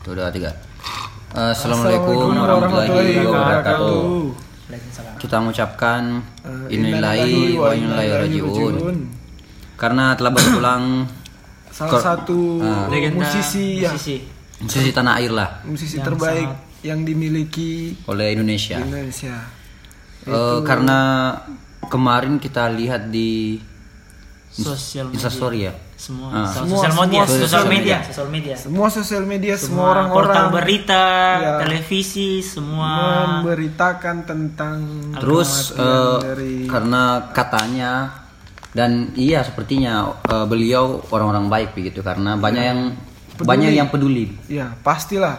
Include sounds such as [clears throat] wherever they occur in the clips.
Tuh udah tiga. Eh, Assalamualaikum warahmatullahi wabarakatuh. Kita mengucapkan Eh, innalillahi wa inna ilaihi rajiun. Karena telah berpulang Salah Kor- satu legenda musisi ya, musisi. sisi tanah air lah musisi terbaik yang dimiliki oleh Indonesia. Indonesia. Eh, karena kemarin kita lihat di sosial media. Instastory ya. Semua Ah. sosial media semua sosial media media. sosial media Semua sosial media, semua semua orang-orang portal berita Ya. televisi semua memberitakan tentang Terus eh, dari karena katanya dan iya sepertinya eh, beliau orang-orang baik begitu karena banyak yang Peduli. banyak yang peduli. ya pastilah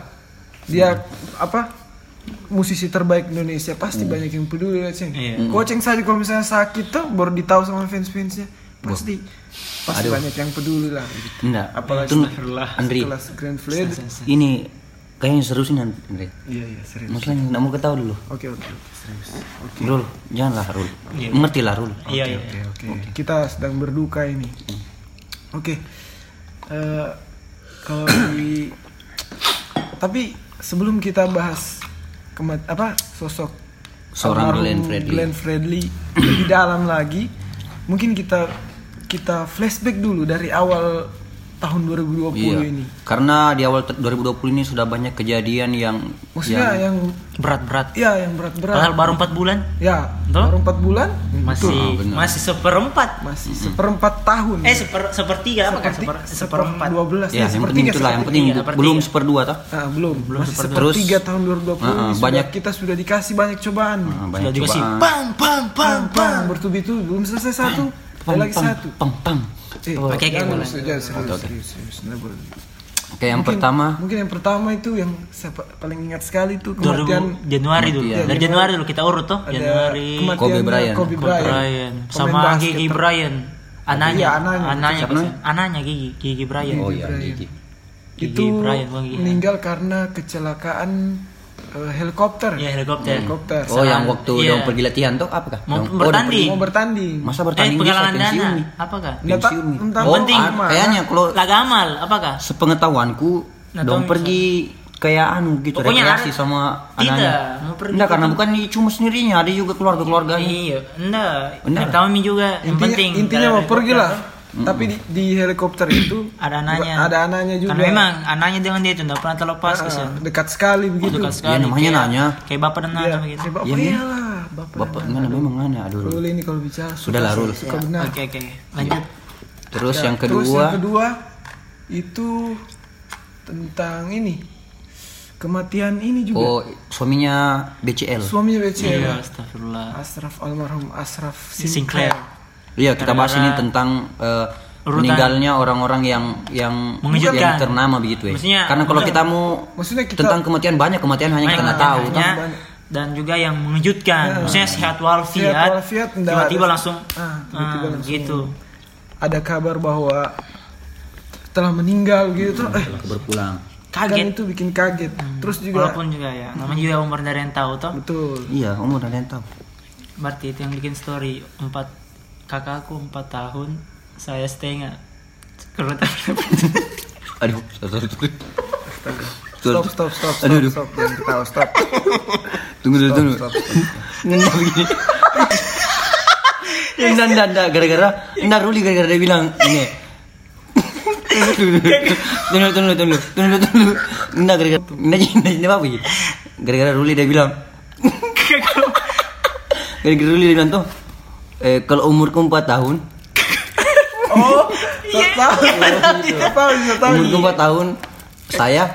dia apa musisi terbaik Indonesia pasti banyak yang peduli ya Ceng. Iya. Koceng saja kalau misalnya sakit tuh baru ditahu sama fans-fansnya pasti pasti banyak yang peduli lah Enggak. Apalagi Tunggu, Astagfirullah. Andri, kelas Grand Fleet ini kayaknya seru sih Andri. iya iya serius Maksudnya nggak mau ketahui dulu. oke oke oke, serius oke Rul, janganlah Rul. Mengerti lah Rul. iya iya oke oke kita sedang berduka ini oke Eh, kalau di tapi sebelum kita bahas kemat apa sosok Seorang Glenn Fredly. Glenn Fredly lebih dalam lagi mungkin kita kita flashback dulu dari awal tahun 2020 Iya. ini. Karena di awal te- 2020 ini sudah banyak kejadian yang maksudnya yang berat-berat. Ya yang berat-berat. Padahal baru empat bulan. Ya baru empat bulan. Masih Ah, masih seperempat. Masih seperempat tahun. Eh seper sepertiga apa kan? Seper seperempat. dua belas ya, yang penting itulah yang penting sepertiga, sepertiga. belum seperdua toh. Ah, belum, masih seperti- sepertiga Terus, tahun 2020 ah, ah, ini sudah banyak- kita sudah dikasih banyak cobaan. Sudah banyak dikasih cobaan. pang pang pang Pang, pang, bertubi-tubi. Belum selesai satu, Pang, lagi pang, satu. Pang pang. Eh, Oke, oke, jangan boleh. serius, serius, serius, serius, nggak boleh. Oke, yang Mungkin- pertama mungkin yang pertama itu yang saya pa- paling ingat sekali itu 2000 kematian Januari dulu Kematian. dari Januari dulu kita urut tuh ada Januari Kobe Bryant. Kobe Kobe Bryant, sama Gigi Bryant anaknya Iya, anaknya. anaknya Siapa namanya? anaknya Gigi Gigi Bryant Oh iya. Gigi. Gigi itu Bryant Bang Gigi. meninggal karena kecelakaan eh, helikopter. ya helikopter Helikopter. Oh, yang waktu Iya. yang pergi latihan tuh apa kah? Mau bertanding. oh, Mau bertanding. Masa eh bertanding penggalangan pensiun dana apakah Pensiun entah Oh, penting. ah, kayaknya kalau laga amal apakah sepengetahuanku Nah, dong pergi kayak anu gitu Pokoknya rekreasi ada- sama Tidak, anaknya. mau pergi Enggak, karena bukan cuma sendirinya, ada juga keluarga-keluarganya. iya enggak Benar. yang tahu mi juga yang penting intinya mau pergi lah helikopter tapi di, di helikopter itu ada anaknya. ada anaknya juga. karena memang anaknya dengan dia itu tidak pernah terlepas kesian dekat sekali begitu. dekat sekali. Iya, namanya kayak, nanya. kayak bapak dan anak begitu kayak bapak. Iya, Min. iyalah, bapak Bapak enggak memang aduh. Rul ini kalau bicara suka, Sudahlah, Rul. suka Ya, benar. Oke oke lanjut. Terus Ya, yang terus kedua, yang kedua? itu tentang ini. Kematian ini juga. Oh suaminya BCL. suaminya BCL iya astagfirullah. Asraf almarhum Asraf Sinclair Iya, kita bahas ini tentang urutan- meninggalnya orang-orang yang yang Mengejutkan. yang ternama begitu ya. Maksudnya, Karena kalau kita mau Maksudnya kita- tentang kematian banyak kematian hanya kita nggak tahu. Banyak. dan juga yang mengejutkan maksudnya sehat walafiat Sehat walafiat, nggak tiba-tiba langsung Ah, tiba-tiba ah, langsung. gitu ada kabar bahwa telah meninggal gitu eh Berpulang. kan kaget itu bikin kaget terus juga walaupun juga ya namanya juga umur dari yang tahu toh betul Iya, umur ada yang tahu. berarti itu yang bikin story empat kakakku empat tahun saya setengah tak Aduh, stop stop stop stop Aduh, aduh. stop jangan ketawa stop Tunggu dulu, tunggu. stop, stop. Nggak begini. Ya, enggak, enggak, enggak. Gara-gara, enggak Ruli gara-gara dia bilang, ini. Tunggu, tunggu, tunggu, tunggu, tunggu. Enggak, gara-gara, enggak, enggak, enggak apa. Gara-gara Ruli dia bilang, gara-gara Ruli dia bilang tuh, eh, kalau umurku 4 tahun, [laughs] oh stop tahu stop tahu stop tahu umurku 4 tahun, saya?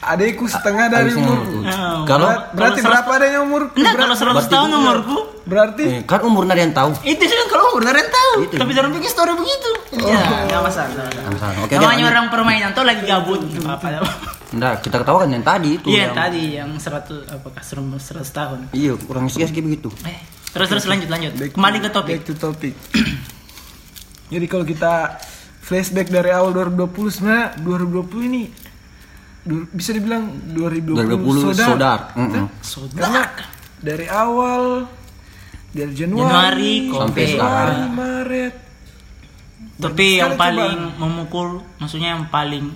Adekku setengah dari umurku. umurku. Kalau, berarti berapa adanya umur enggak kalau 100 tahun umurku. Berarti eh, kan umur ada yang tahu. itu sih kalau umur yang tahu. Itu. tapi orang bikin story begitu. Ya nggak masalah Sama-sama. Oke, oke, namanya orang permainan tuh lagi gabut apa Enggak, [laughs] kita ketawakan yang tadi itu. iya yang- tadi yang 100 apakah 100 tahun. Iya, kurang sekian kayak begitu. eh terus terus lanjut lanjut Back to- kembali ke topik back to topic [clears throat] jadi kalau kita flashback dari awal 2020 sebenarnya 2020 ini du- bisa dibilang 2020, 2020 sodar. sodar. Mm-mm. Karena dari awal dari Januari, Januari, Sampai sekarang. Maret. tapi yang paling memukul maksudnya yang paling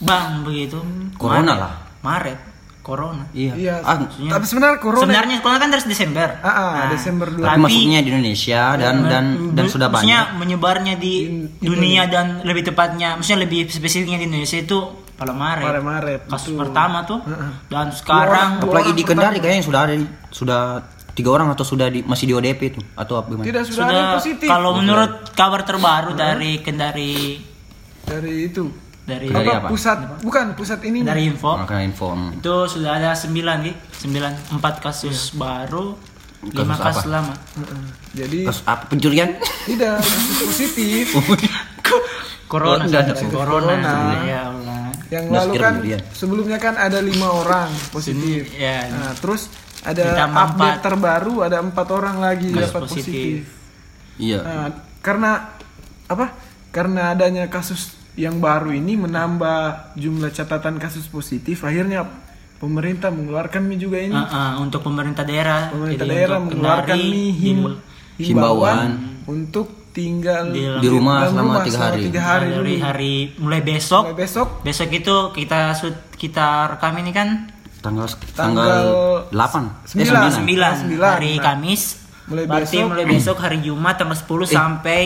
bang begitu. Corona Maret. lah. Maret. Corona. Iya. Iya. Ah, tapi sebenarnya corona Sebenarnya corona kan dari Desember. Ah, ah, Nah, Desember dua- tapi masuknya di Indonesia dan dan dan sudah maksudnya banyak. menyebarnya di dunia dan lebih tepatnya, maksudnya lebih spesifiknya di Indonesia itu pada Maret. pada Maret. Kasus betul. pertama tuh. Heeh. Dan sekarang Dua Apalagi orang di Kendari kayaknya sudah ada sudah tiga orang atau sudah di, masih di ODP itu atau apa gimana? Tidak sudah, sudah positif kalau menurut kabar terbaru dari Kendari dari itu. Dari Dari apa, apa? pusat bukan pusat ini dari info Makanya info. itu sudah ada 9 gitu 9 4 kasus baru 5 Kasus apa? kasus lama Jadi Kasus apa pencurian? tidak kasus positif. [laughs] corona Oh, enggak ada. sebenarnya. corona, Corona. ya Allah Yang lalu kan pencurian. sebelumnya kan ada lima orang positif. ya Nah, terus ada Ditambah update empat. terbaru ada empat orang lagi Kasus dapat positif. positif. Iya. Nah, karena apa? Karena adanya kasus yang baru ini menambah jumlah catatan kasus positif, akhirnya pemerintah mengeluarkan mi juga ini. Ah, ah, untuk pemerintah daerah pemerintah jadi daerah mengeluarkan Kendari, mi him, himbauan untuk tinggal Di Di rumah selama rumah tiga selama hari. tiga hari dari dulu. hari mulai besok Mulai besok besok itu kita kita rekam ini kan Tanggal Tanggal tanggal 8. Eh sembilan. 9. 9 Sembilan. hari Nah, Kamis mulai berarti besok- mulai besok hari Jumat tanggal 10 sampai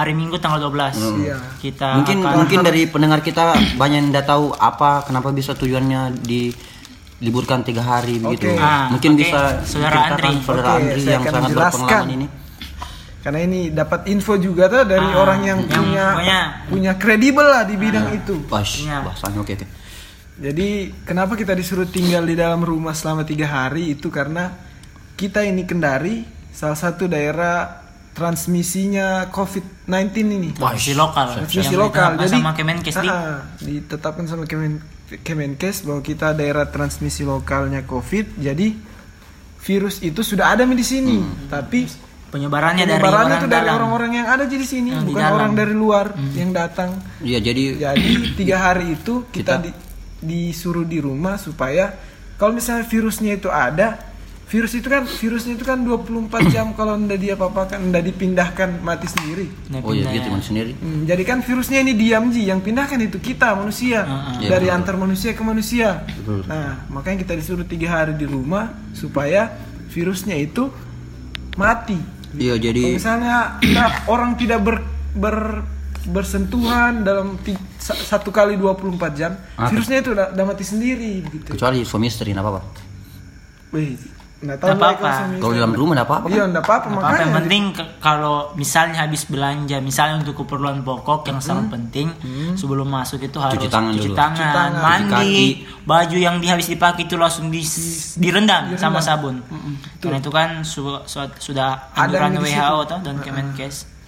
hari Minggu tanggal 12 Iya. kita Mungkin akan mungkin dari pendengar kita banyak yang tidak tahu apa kenapa bisa tujuannya di liburkan tiga hari begitu. Oke. Ah, Mungkin oke. bisa Saudara Andri. saudara Oke, Andri yang akan sangat jelaskan. berpengalaman ini. karena ini dapat info juga tuh dari Ah, orang yang, yang punya pokoknya- punya kredibel lah di bidang itu. Pas Iya. bahasanya oke oke. Jadi kenapa kita disuruh tinggal di dalam rumah selama tiga hari itu karena kita ini Kendari salah satu daerah transmisinya COVID-19 ini. transmisi lokal Transmisi lokal. Jadi sama Kemenkes di Ah, ditetapkan sama Kemen, Kemenkes bahwa kita daerah transmisi lokalnya COVID. Jadi virus itu sudah ada di sini, tapi penyebarannya dari penyebarannya orang itu dari dalam orang-orang yang ada di sini, Yang di bukan dalam. orang dari luar yang datang. Iya jadi Jadi tiga hari itu kita, Kita- di- disuruh di rumah supaya kalau misalnya virusnya itu ada, virus itu kan virusnya itu kan 24 jam kalau ndak dia apa-apakan, ndak dipindahkan mati sendiri. Nah, oh iya ya. man sendiri. Hmm, jadi kan virusnya ini diam ji, yang pindahkan itu kita manusia Ah, ah. dari Iya, betul. antar manusia ke manusia. Betul. Nah makanya kita disuruh tiga hari di rumah supaya virusnya itu mati. Iya Kalau jadi misalnya tidak orang tidak ber, ber- bersentuhan dalam satu kali 24 jam, Ah, virusnya itu udah, udah mati sendiri gitu. kecuali suami istri apa-apa. Wih, nggak tahu Nggak apa-apa. kalau istri. dalam rumah enggak apa-apa. Iya, kan? enggak apa-apa Apa makanya. yang penting kalau misalnya habis belanja, misalnya untuk keperluan pokok yang sangat penting, sebelum masuk itu harus Cuci tangan cuci tangan, Cuci tangan. Cuci mandi, kaki. baju yang habis dipakai itu langsung di, direndam, sama Direndam. sabun. Karena itu kan su- su- sudah Ada anjuran WHO toh dan Kemenkes.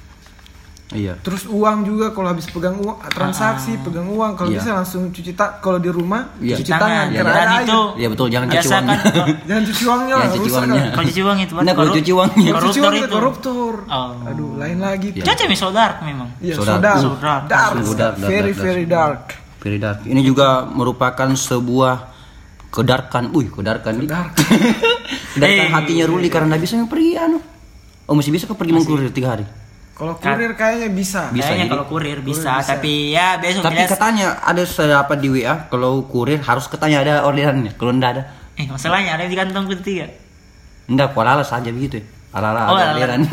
Iya. Terus uang juga kalau habis pegang uang transaksi pegang uang kalau Iya. bisa langsung cuci tak kalau di rumah Iya. cuci tangan Iya, Dan ada itu air. Iya betul jangan cuci uangnya. [laughs] Jangan cuci uangnya lah, Jangan cuci uangnya. kalau cuci uang itu Nah, kalau cuci uangnya. Cuci koruptor uang itu koruptor. Oh. Aduh, lain lagi. Iya. Caca mi saudara memang. Iya, Saudara. dark. Dark. Dark, dark, Very dark, dark. very dark. Very dark. Ini juga merupakan sebuah kedarkan. Wih, kedarkan nih. Dark. kedarkan [laughs] hatinya Ruli karena bisa pergi anu. Oh, masih bisa ke pergi mengkurir tiga hari. Kalau kurir kayaknya bisa. Bisa, Kayaknya kalau kurir bisa, bisa. tapi ya besok Tapi jelas. katanya ada sedapat di WA kalau kurir harus katanya ada orderannya. Kalau enggak ada, Eh masalahnya ada di kantong ketiga. enggak ala saja begitu ya. Ala-ala Oh, ada orderan. [laughs]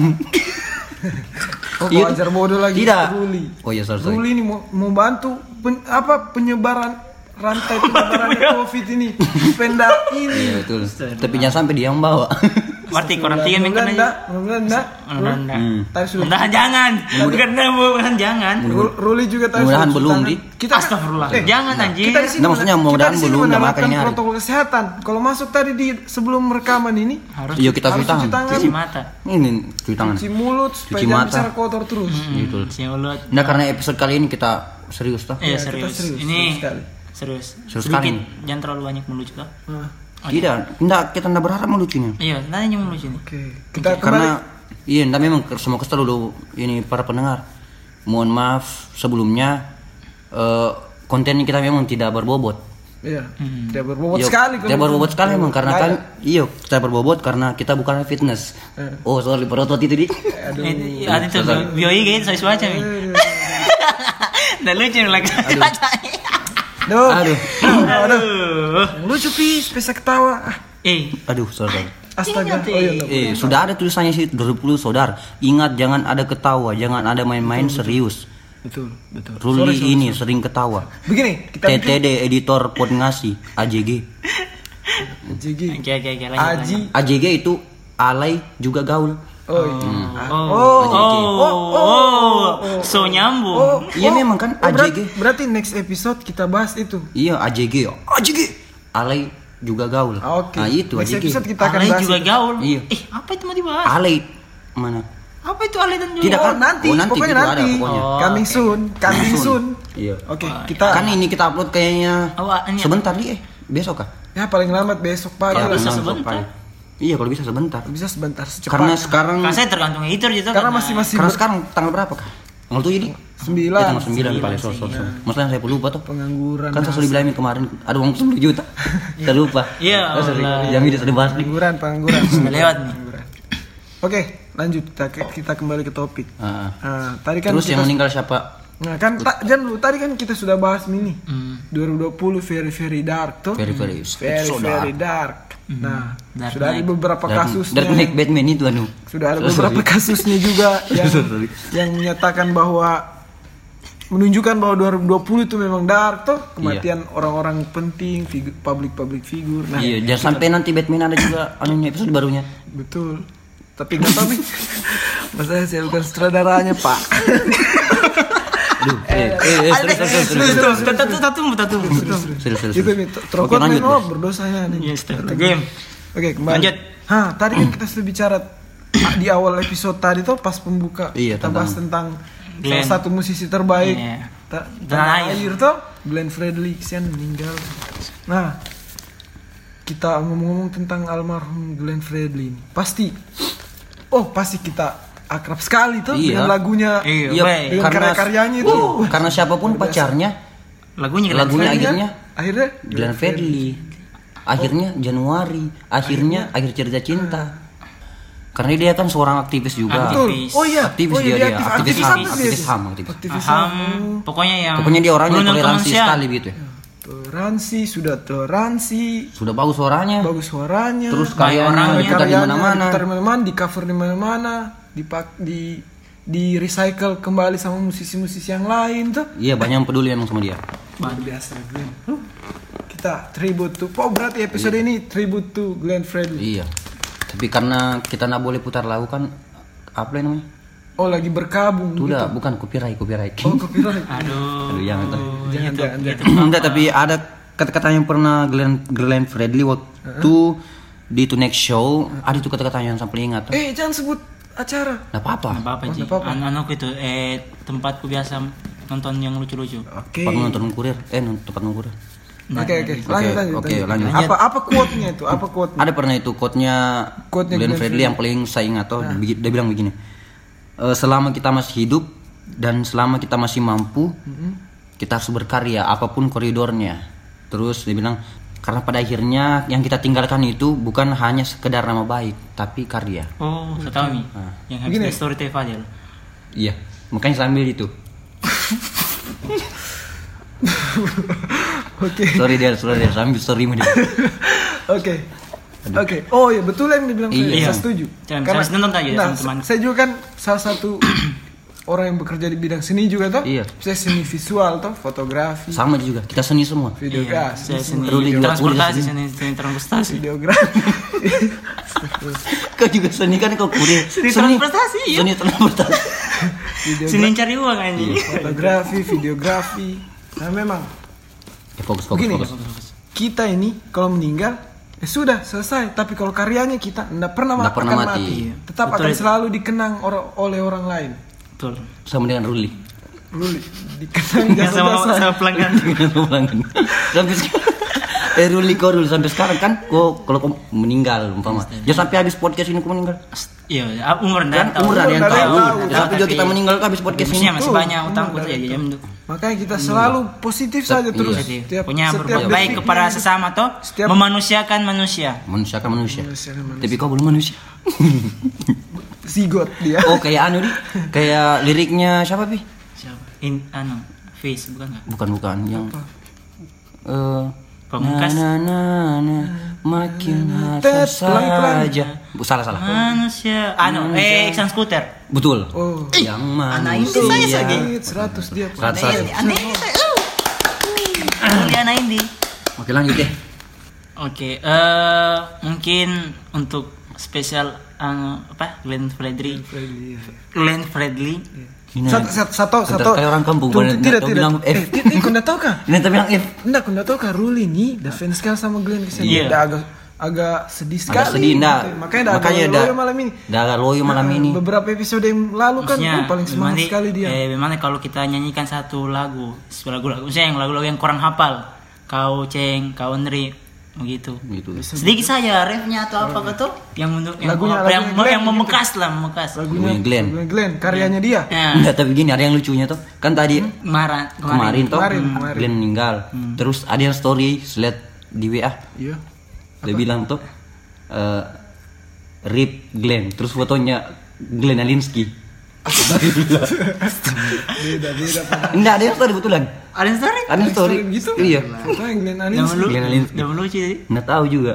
Oh, Iya. kau ajar bodoh lagi. Tidak. Ruli. Oh iya, sorry, sorry. Ruli ini mau, mau bantu pen- apa penyebaran rantai penyebaran [laughs] COVID ini. Pendak Iya ini. betul. Tapi jangan sampai dia yang bawa. [laughs] Berarti kurantiga Mudah-mudahan mengkena enggak, mudah-mudahan enggak. Mudah-mudahan enggak. Hmm. Mudahan jangan. Bukan mudahan jangan. Ru- Ruli juga sudah cuci belum. Di. Kita Astagfirullah. Eh, jangan anjing. Kita di sini Nah, maksudnya kita mudah-mudahan di sini belum, menerapkan makanya hari. protokol kesehatan. Kalau masuk tadi di sebelum rekaman ini Harus Iya kita cuci tangan. cuci mata. Ini cuci tangan. cuci mulut supaya Cuci jangan mata. bicara kotor terus. Gitu. Cuci mulut. Nah karena episode kali ini kita serius toh. Iya kita serius. Ini serius sekali. serius. Sekali. Jangan terlalu banyak melucu toh. Tidak, enggak kita enggak berharap melucunya. Iya, nanti yang melucu nih. Oke, kita kembali. Karena iya, enggak memang semua kesal dulu ini para pendengar. Mohon maaf sebelumnya eh, konten kita memang tidak berbobot. Iya, tidak berbobot Iya, sekali. Tidak berbobot sekali memang karena kan iya kita berbobot karena kita bukan fitness. Eh. Oh sorry perotot itu di. Aduh. Eh, Ada tuh bioi kayak sesuai cuaca nih. Dan lucu lagi. [laughs] Duh. Aduh. Aduh. aduh. Yang lucu pi, spesial ketawa. Ah, Eh, Aduh, saudara. Astaga. Oh iya, Eh, sudah ada tulisannya sih 20 saudara. Ingat jangan ada ketawa, jangan ada main-main serius. Betul, betul. Ruli ini sering ketawa. Begini, kita bikin TTD editor pod ngasih AJG. JG. oke oke. AJG itu alay juga gaul. Oh, iya. Oh, AJG. oh, oh, so nyambung. Iya memang kan Oh, AJG. berarti next episode kita bahas itu. Iya AJG ya. AJG. Alay juga gaul. Ah, Oke. Nah itu next AJG. episode kita akan Alay bahas. juga itu. gaul. Iya. Eh, apa itu mau dibahas? Alay mana? Apa itu alay dan juga? Tidak Oh, kan? nanti, Oh, nanti pokoknya nanti. ada pokoknya. Oh, coming soon, coming soon. Iya. Oke, kita Kan ini kita upload kayaknya Oh, sebentar nih eh besok kah? ya paling lambat besok pagi Kalau Besok sebentar. Iya kalau bisa sebentar. Bisa sebentar secepatnya. Karena sekarang Kan saya tergantung editor gitu karena masih masih karena sekarang tanggal berapa kah? Tanggal tujuh ini? sembilan Ya, tanggal sembilan paling so so so. Masalah saya lupa tuh. pengangguran. Kan saya sudah bilangin kemarin ada uang 10 juta. [laughs] Saya lupa. Iya. Yang ini sudah bahas pengangguran, pengangguran. [laughs] Sudah lewat nih. Pengangguran. Oke, lanjut kita kita kembali ke topik. Ah. Nah, tadi kan Terus kita, yang meninggal siapa? Nah, kan ta, jangan lu tadi kan kita sudah bahas ini. Hmm. 2020 very very dark tuh. Very very very so very dark. dark. Nah, Dark sudah ada beberapa Dark- kasusnya. Dark Knight Batman itu anu. Sudah ada beberapa kasusnya juga [laughs] yang yang menyatakan bahwa menunjukkan bahwa 2020 itu memang dark tuh kematian orang-orang penting, figur, public public figure. Nah, Iya, jangan sampai nanti Batman ada juga anunya episode barunya. betul. Tapi nggak tahu nih. [laughs] Masalah saya bukan sutradaranya, Pak. [laughs] Aduh, eh, eh, eh, serius. Tatu tatu tatu. Serius, serius, Gitu serius. nih, Oke, lanjut, oh Bos. berdosanya nih. Yes, start the game. Oke, kembali. Lanjut. Hah, tadi kan kita sudah bicara ah, di awal episode tadi tuh pas pembuka Iya, kita bahas tentang Glenn. salah satu musisi terbaik Iya. ta- Tanah air. tuh Glenn Fredly kesian meninggal. Nah, kita ngomong-ngomong tentang almarhum Glenn Fredly ini, pasti oh pasti kita akrab sekali tuh Iya. dengan lagunya Iya, Iya, dengan karena karya-karyanya itu. Uh, karena siapa pun pacarnya, Lagunya Glenn lagunya akhirnya akhirnya Glenn Fredly. Akhirnya Januari, akhirnya akhir cerita cinta. Karena dia kan seorang aktivis juga. Aktivis. Oh iya, Aktivis oh iya, dia, dia, aktivis aktivis HAM, aktivis HAM, aktivis. Aktivis. HAM. Pokoknya yang Pokoknya dia orangnya toleransi sekali gitu ya. Toleransi, sudah toleransi, Sudah bagus suaranya. bagus suaranya. Terus karyanya karyanya mana-mana. diputar di mana-mana, di cover di mana-mana, dipak di di recycle kembali sama musisi-musisi yang lain tuh. Iya, banyak yang peduli emang sama dia. Luar biasa Glenn. Huh. Kita tribute to. Oh berarti episode ini tribute to Glenn Fredly. Iya. Tapi karena kita nggak boleh putar lagu kan apa ya namanya? Oh lagi berkabung. Itu udah bukan copyright, copyright. Oh copyright. Aduh. [laughs] Aduh, jangan tuh. jangan jangan jangan. Enggak, tapi ada kata-kata yang pernah Glenn Glenn Fredly waktu di To Next Show ada itu kata-kata yang sampai ingat tuh. Eh jangan sebut acara. Nggak apa-apa. Nggak apa-apa, Ji. nggak apa-apa. Anu anu itu eh tempatku biasa nonton yang lucu-lucu. Oke. Tempat nonton kurir, eh nonton tempat nonton kurir. Nah, Oke oke. Lanjut lanjut. oke, lanjut. lanjut. Apa apa quote-nya itu? Apa quote-nya? Ada pernah itu quote-nya Quote-nya Glenn Glenn Fredly yang paling saya ingat tuh begi- dia bilang begini. "Eh, selama kita masih hidup dan selama kita masih mampu, kita harus berkarya apa pun koridornya. Terus dia bilang karena pada akhirnya yang kita tinggalkan itu bukan hanya sekedar nama baik, tapi karya. Oh, saya tahu nih. Yang habis Begini. di story TV Fadil. Iya, makanya sambil itu. [laughs] Oke. Sorry dia, sorry dia, sambil story dia. [laughs] Oke. Oke. Oh iya betul yang dibilang Iya. Saya Iya. setuju. Jangan- harus nonton aja ya, nah, teman-teman. Saya juga kan salah satu orang yang bekerja di bidang seni juga toh. Iya. Saya seni visual toh, fotografi, Sama juga, kita seni semua. videografi, Saya seni juga transportasi, seni, seni transportasi. videografi. [laughs] Kau juga seni kan kau kuliah. Seni transportasi, iya. Seni transportasi. Seni cari uang anjing. fotografi, videografi. Nah memang Eh, fokus, fokus, Begini. fokus. kita ini kalau meninggal ya sudah selesai. Tapi kalau karyanya kita tidak pernah, Nggak pernah akan mati. mati. Tetap Betul akan selalu dikenang or- oleh orang lain. Betul. Sama dengan Ruli. Ruli dikenang Yang sama sama pelanggan. sampai sekarang eh Ruli kau dulu sampai sekarang kan kau kalau kau meninggal umpama ya sampai habis podcast ini kau meninggal Iya, ah, umur dan kan umur yang Umur ada yang tahu tahu. Ya, sampai juga kita meninggal kan habis podcast ini masih Tuh, banyak dari tuh ya jam itu. Makanya kita selalu positif saja terus. Iya. Setiap, Punya setiap berbuat baik kepada sesama toh, Setiap- memanusiakan manusia. manusia kan manusia kan tapi kau belum manusia [laughs] Zigot dia. oh kayak anu nih kayak liriknya siapa pi Siapa? In anu, face bukan nggak? bukan bukan yang eh Pamungkas. na na na na makin pelan-pelan. saja. Bu, salah salah. Manusia. Anu, eh, Iksan Skuter. Betul. Oh. Yang anak itu manusia. saya Iya, 100 dia. Seratus, Aneh, seratus. aneh. Mulia anak ini. Oke lanjut ya. Oke, eh mungkin untuk spesial anu, apa Glenn Fredly, Glenn Fredly. Ini Satu, satu, satu, satu. kayak orang kampung, Tuh, tidak, tidak. bilang F. Eh, tidak, eh, kau tahu kah? ini tapi bilang F. Enggak, kau tahu kah Ruli nih, the fans sekali sama Glenn ke sini. Iya. Udah agak agak sedih sekali. Agak sedih enggak. gitu. Makanya dah Makanya agak loyo malam ini. Dah agak loyo malam Nah, ini. Beberapa episode yang lalu kan Maksudnya, oh, paling semangat bagaimana- sekali dia. Eh, bagaimana kalau kita nyanyikan satu lagu, lagu-lagu, misalnya yang lagu-lagu yang kurang hafal, kau ceng, kau neri, begitu. Gitu. Sedikit saja refnya atau apa gitu, yang menurut yang Lagunya- yang, lagunya Glenn yang membekas lah, membekas. Lagunya Lagunya Glenn. lagunya Glenn, karyanya dia. Ya, Enggak, tapi gini ada yang lucunya tuh. Kan tadi kemarin, kemarin tuh Kemarin, hmm, kemarin. Glenn meninggal. Terus ada yang story slide di WA. Iya. Dia bilang tuh eh Rip Glenn. Terus fotonya Glenn Alinsky. Beda, beda. Pak. Enggak ada yang story betulan. Ada yang story? Ada yang story. gitu. Iya. Fotonya Glenn Yang Anis. lu, yang lucu jadi. Nggak tahu juga.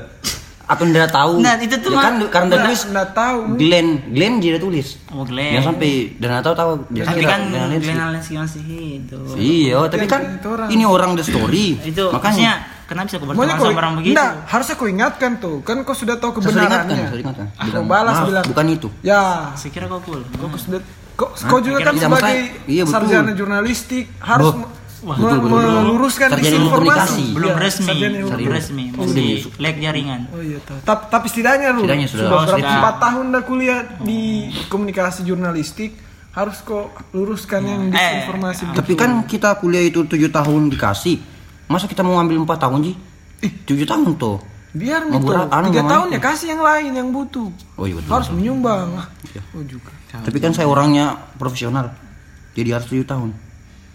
Atau nggak tahu. Nah, itu tuh Ya kan karena dia tulis Nggak tahu. Glenn, Glenn dia tulis. Oh Glenn. Yang sampai dan nggak tahu tahu. Dia Tapi kan Glenn Alinsky. Masih hidup. Iya, tapi kan itu ini orang the story. Itu makanya kenapa bisa berteman kau, sama orang begitu? enggak, harusnya kau ingatkan tuh. Kan kau sudah tahu saya sering ingatkan, kebenarannya. saya ingatkan. Bilang, balas "Maaf, bilang. bukan itu. Ya, Saya kira kau cool. kau sudah kau, kau juga Kira- kan Iya, sebagai iya, betul. sarjana jurnalistik harus me- Wah, betul, betul, betul. meluruskan Sarjana komunikasi. belum Iya, resmi, sarjana belum resmi, Oh, masih udah. leg jaringan. Oh iya. Tapi, tapi setidaknya lu Setidaknya sudah. sudah Oh, berapa sudah. empat tahun dah kuliah di komunikasi jurnalistik harus kok luruskan yang Eh, disinformasi. gitu. Tapi kan kita kuliah itu tujuh tahun dikasih. Masa kita mau ambil empat tahun sih? Tujuh tahun tuh. Biar tuh berat- anu, tiga tahun itu. ya kasih yang lain yang butuh. Oh iya betul. Harus menyumbang. Ah, Oh juga. Tapi kan saya orangnya profesional. Jadi harus tujuh tahun.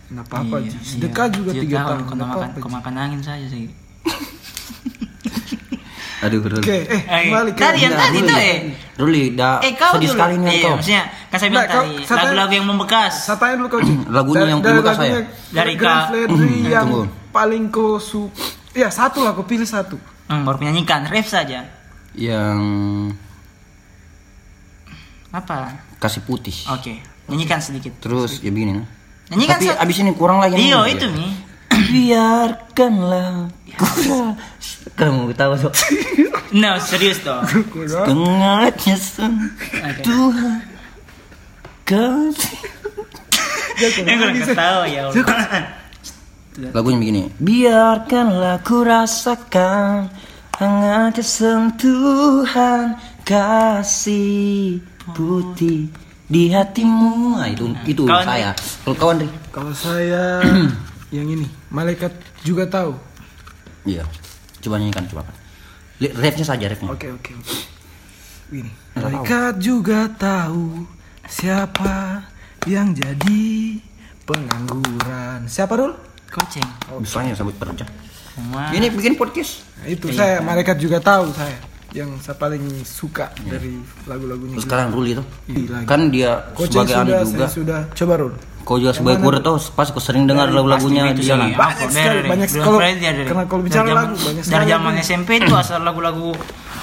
Nggak apa-apa Iya, Ji. Sedekah iya. juga tiga tahun, tahun. Kau nggak makan, kau angin saja sih. [laughs] Aduh, Ruli. Oke, eh Eh, kembali ke tadi yang tadi Ruli. tuh eh. Ruli, dah Eh kau sedih dulu. sekali nih Iya, kau. maksudnya kan saya bilang kau- tadi lagu-lagu yang membekas. Saya tanya dulu kau. [clears throat] Lagunya yang pembekas saya. Dari yang tunggu. paling kau su Ya satu lah kau pilih satu. Hmm, baru menyanyikan ref saja. Yang Apa? kasih putih. Oke, nyanyikan sedikit. Terus ya begini. nah. Nyanyikan Tapi abis ini kurang lagi. Iya, nih. itu nih. [coughs] Biarkanlah kamu tahu so. No, serius dong. [coughs] Setengahnya sen Oke. Tuhan kasih. [coughs] Yang kurang ketawa ya Allah. Lagunya begini. Biarkanlah ku rasakan hangatnya sentuhan kasih putih di hatimu. Nah, itu itu Kawan, saya. Kalau kawan Ri? Kalau saya [clears throat] yang ini, malaikat juga tahu. Iya. Coba nyanyikan coba. Refnya saja refnya. Oke oke oke. Ini malaikat juga tahu siapa yang jadi pengangguran. Siapa dulu? Koceng. Bisanya sebut kerja. Cuma Ini bikin podcast. Nah, itu saya malaikat juga tahu saya yang saya paling suka dari lagu-lagunya. Terus sekarang Ruli tuh. Ih, lagi. Kan dia Coach sebagai anu sudah, juga. saya sudah coba Rul. Kau juga sebagai kurir tuh pas kau sering dengar lagu-lagunya Pasti di itu jalan. sih. Banyak sekali, dari- banyak dari dari- karena kalau bicara dari zaman- lagu, banyak Dari sekali zaman lagunya. SMP itu asal lagu-lagu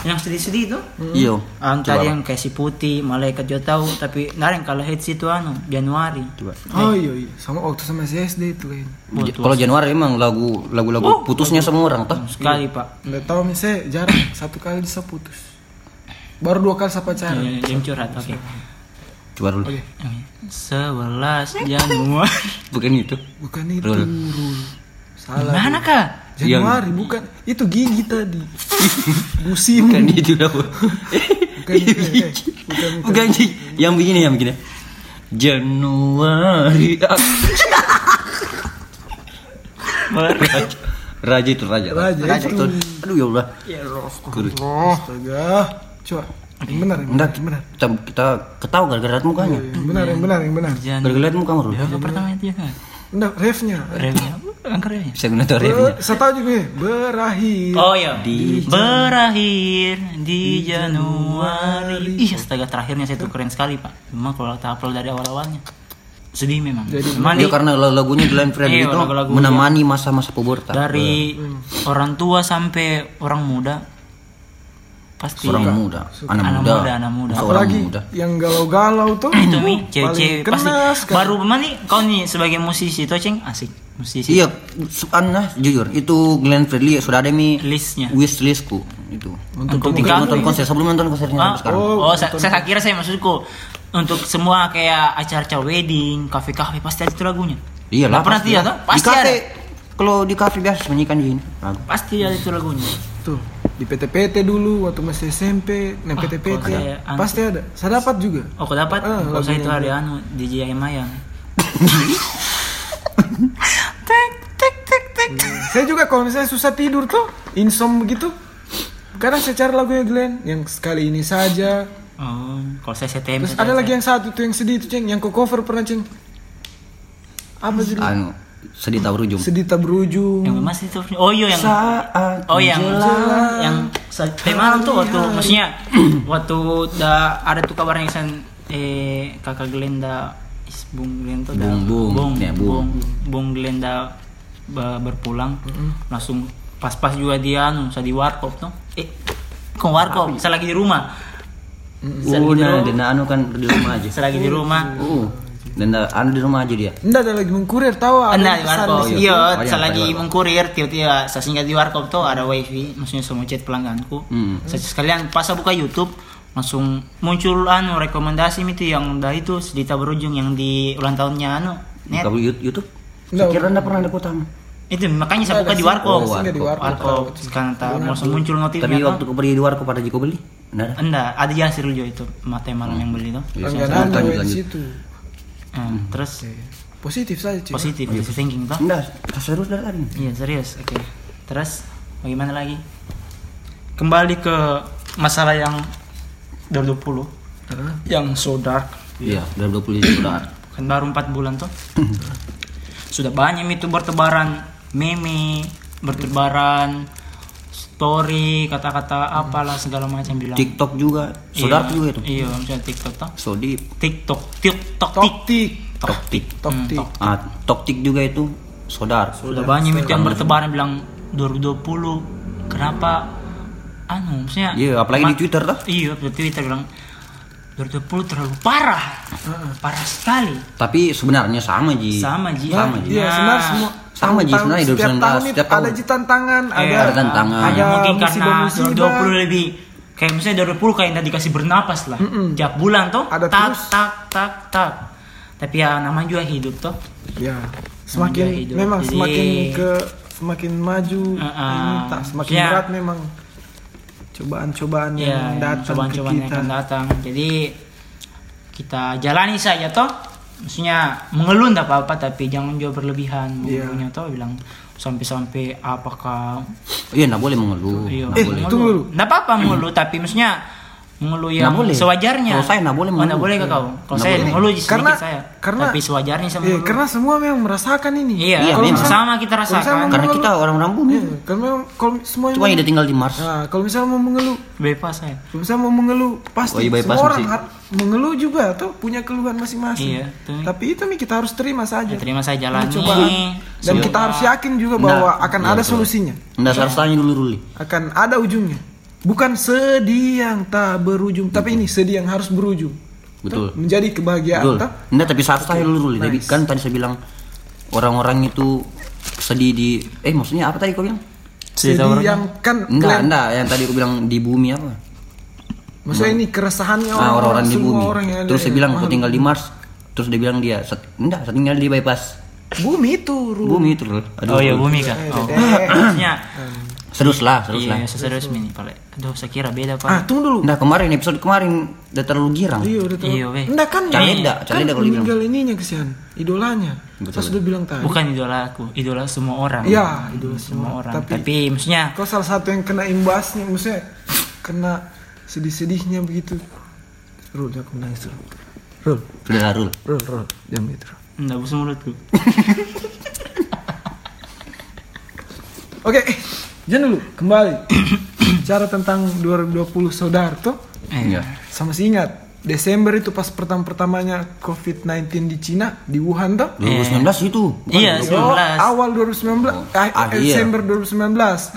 yang sedih-sedih itu. Iya. Coba, tadi Pak. yang kayak si putih, malaikat juga tahu, tapi nareng kalau hits itu anu Januari. Coba. Oh iya iya, sama waktu sama si SD itu. Ja- Kalau Januari emang lagu lagu-lagu putusnya semua orang tuh. Sekali pak. Nggak tahu nih saya jarang satu kali bisa putus. Baru dua kali saya pacaran. Eh, Jam curhat, oke. Coba dulu. Oke, Sebelas Januari. Bukan itu. bukan itu Rul. Rul. Salah. Mana kah? Januari bukan itu gigi tadi. [laughs] Musim. Bukan itu dah. Bukan, eh, eh, bukan, bukan. Bukan sih. Yang begini yang begini. Januari. [laughs] Raja. Raja itu raja. Raja itu. Aduh ya Allah. Ya Allah. Astaga. Coba. Yang benar, yang benar, yang benar. kita, kita ketawa gara-gara lihat mukanya. Yang benar, yang benar, yang benar. Gara-gara lihat muka Rul. Apa pertama itu ya? Enggak, refnya. Remnya. Angker remnya. Bisa guna tuh refnya. Ber- Saya tahu juga ya, berakhir. Oh iya. Di- berakhir di Januari. Ih, astaga terakhirnya saya tuh keren sekali pak. Cuma kalau tak upload dari awal-awalnya. sedih memang. Jadi- Memang Ya karena lagunya Glenn Fredly Iya, itu menemani masa-masa pubertas. dari orang tua sampai orang muda pasti Orang muda, anak Anak muda, muda, anak muda. Apalagi muda. yang galau-galau tuh itu mi cewek-cewek kena pasti sekali. baru memang nih kau nih sebagai musisi tuh ceng asik musisi Iya, su- Anna jujur itu Glenn Fredly sudah ada mi listnya wish listku itu. untuk Untuk tiga nonton konser sebelum nonton konsernya Ah, sekarang. oh, sa- saya kira saya maksudku untuk semua kayak acara-acara wedding, kafe-kafe pasti ada itu lagunya. Iya lah. Pernah toh? Pasti di kafe, ada. Kalau di kafe biasa nyanyikan di sini. lagu. Pasti ada itu lagunya. tuh di PT-PT dulu waktu masih SMP nah PT-PT kalau saya anu- pasti ada. Saya dapat juga? Oh, kau dapat? Ah, kalau saya itu ada anu DJ Ayam Ayam. [laughs] tek tek tek tek. saya juga kalau misalnya susah tidur tuh insom begitu kadang saya cari lagunya Glenn yang sekali ini saja. Oh, kalau saya STM. terus ada lagi saya- yang satu tuh yang sedih tuh ceng yang kau cover pernah ceng. Apa judul Anu, sedih tak berujung. sedih tak berujung. Yang masih itu. Oh iya yang Saat Oh yang menjelang. yang teh malam tuh waktu maksudnya [clears throat] waktu da ada tuh kabarnya sen eh kakak Glenda is Bung Glen tuh da- Bung, Bung. Bung Ya, Bung. Bung. Bung Glenda berpulang. Langsung pas-pas juga dia anu saya di warkop tuh eh kok warkop? Saya lagi di rumah. Saya Uh, lagi di nah, rumah. anu kan di rumah aja. saya lagi di rumah. Uh, dan da- anu di rumah aja dia. Enggak ada lagi mengkurir tahu ada Anda di warkop. di situ. Iya, saya di lagi warkop. mengkurir tiba-tiba saya singgah di warkop tuh ada wifi, maksudnya semua chat pelangganku. Hmm. Saya sekalian pas saya buka YouTube langsung muncul anu rekomendasi itu yang dah itu sedita berujung yang di ulang tahunnya anu net. Kamu YouTube? Nggak. Saya kira anda pernah lihat utama. Itu makanya saya buka ada di warkop. Oh, warkop. Warkop sekarang tak langsung muncul notifnya. Tapi waktu kau pergi di warkop pada Jiko beli? Enggak ada. Enggak, ada Yasir juga itu mata malam yang beli tuh. Iya, ada lanjut, di lanjut. Situ Hmm, terus positif saja ceng positif, positive thinking tuh. Enggak, serius dari tadi. Iya serius, oke. Terus bagaimana lagi? Kembali ke masalah yang 2020 yang so dark. Iya, udah 20 sudah. Kan baru 4 bulan tuh. Sudah banyak itu bertebaran meme, bertebaran story, kata-kata apalah segala macam bilang. TikTok juga, saudara Iya, juga itu. Iya, misalnya TikTok tuh. So deep. TikTok, TikTok, tok tik. tik Toktik. tok Hmm. Ah, toktik juga itu saudara. Sudah banyak itu yang bertebaran bilang 2020 kenapa anu maksudnya Iya, apalagi di Twitter tuh. Iya, di Twitter bilang 2020 terlalu parah. Parah sekali. Tapi sebenarnya sama Ji. Sama Ji. Sama Ji. Iya, Nah, sebenarnya semua sama, Ji, tahun- sebenarnya setiap 2019, tahun itu setiap ada tahun. ji tantangan, ada Iya, ada tantangan. ada mungkin karena musibah-musibah. 2020 lebih kayak misalnya 2020 kayak udah dikasih bernapas lah. Tiap bulan tuh Ada tak terus. tak tak tak. Tapi ya namanya juga hidup tuh. Ya, semakin hidup. memang Jadi- semakin ke semakin maju Uh-uh. ini tak semakin Ya. berat memang cobaan-cobaan Ya, yang datang ke cobaan-cobaan yang kita. akan datang. Jadi kita jalani saja toh. Maksudnya mengeluh enggak apa-apa tapi jangan juga berlebihan. Iya. Mengeluhnya toh bilang sampai-sampai apakah Iya, enggak boleh mengeluh. Iya, Eh, boleh. tunggu dulu. Nggak apa-apa mengeluh, tapi maksudnya mengeluh yang Nggak boleh. sewajarnya. Kalau saya nggak boleh Oh, mengeluh. boleh ke kau. Kalau saya boleh. mengeluh sedikit Karena- saya. karena- tapi sewajarnya saya Iya, mengeluh. karena semua memang merasakan ini. Iya, Iya, kalau memang. sama kita Kalau rasakan. Karena kita orang-orang bumi. Iya, kalau memang kalau semua Cuma udah tinggal di Mars. Nah, kalau misalnya mau mengeluh, Bebas saya. kalau misalnya mau mengeluh, pasti Oh, iya, semua orang mengeluh juga tuh punya keluhan masing-masing. Iya, tuh. Tapi itu nih kita harus terima saja. Ya, terima saya jalani. Cobaan. Dan Semoga- kita harus yakin juga Nah, bahwa akan iya, ada betul. solusinya. Enggak harus tanya dulu Ruli. akan ada ujungnya. Bukan sedih yang tak berujung, tapi ini sedih yang harus berujung. Betul. Tuh, Menjadi kebahagiaan. Betul. tuh. Enggak, tapi harus tanya dulu Ruli. Tadi Nice. kan tadi saya bilang orang-orang itu sedih di eh maksudnya apa tadi kau bilang? Sedih yang kan Enggak, enggak, yang tadi aku bilang di bumi apa? Maksudnya ini keresahannya Ah, orang-orang di semua bumi. orang yang Terus saya yang bilang aku tinggal di Mars. Terus dia bilang dia enggak, saya tinggal di bypass. bumi itu, Ru. Bumi itu loh. Oh iya, Rul. bumi kah? Eh, Oh. [laughs] Maksudnya Serius lah, serius Iya, lah. serius ini Pak. Aduh, saya kira beda, Pak. Ah, tunggu dulu. Nah kemarin episode kemarin udah terlalu girang. Iya, udah tahu. Iya, weh. Enggak kan? Caleda, kan caleda kalau meninggal ininya kesian, idolanya. Betul. Saya sudah bilang tadi. Bukan idola aku, idola semua orang. Iya, idola semua semua. orang. Tapi- Tapi, maksudnya Kau salah satu yang kena imbasnya, maksudnya kena sedih-sedihnya begitu. Rul, jangan nangis Rul. Rul, Sudah lah, Rul. Rul, Rul, jangan gitu. Rul. enggak busuk mulutku. [laughs] Oke, jangan dulu kembali. Bicara tentang 2020 saudara tuh Iya. sama si ingat Desember itu pas pertama-pertamanya COVID-19 di Cina, di Wuhan tuh. 2019 itu. bukan Iya, Oh, 19. awal 2019, ah, Ah, eh, iya. Desember 2019.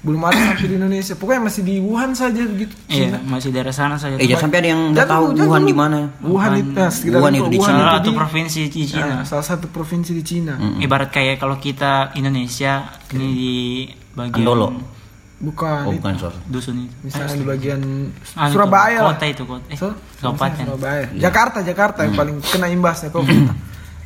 Belum ada sampai di Indonesia. Pokoknya masih di Wuhan saja begitu. Iya, masih daerah sana saja. Eh, jangan sampai ada yang nggak tahu dulu, Wuhan di mana. Wuhan itu, nah, Wuhan itu di Cina. Salah itu satu di- provinsi di Cina. nah, salah satu provinsi di Cina. Ibarat kayak kalau kita Indonesia ini di bagian Andolo. Bukan, Oh, itu. bukan sorry. dusun itu. misalnya di bagian Ah, itu, Surabaya lah. Kota itu kota. Eh, So- kabupaten. Surabaya. Jakarta, Jakarta yang paling kena imbasnya COVID.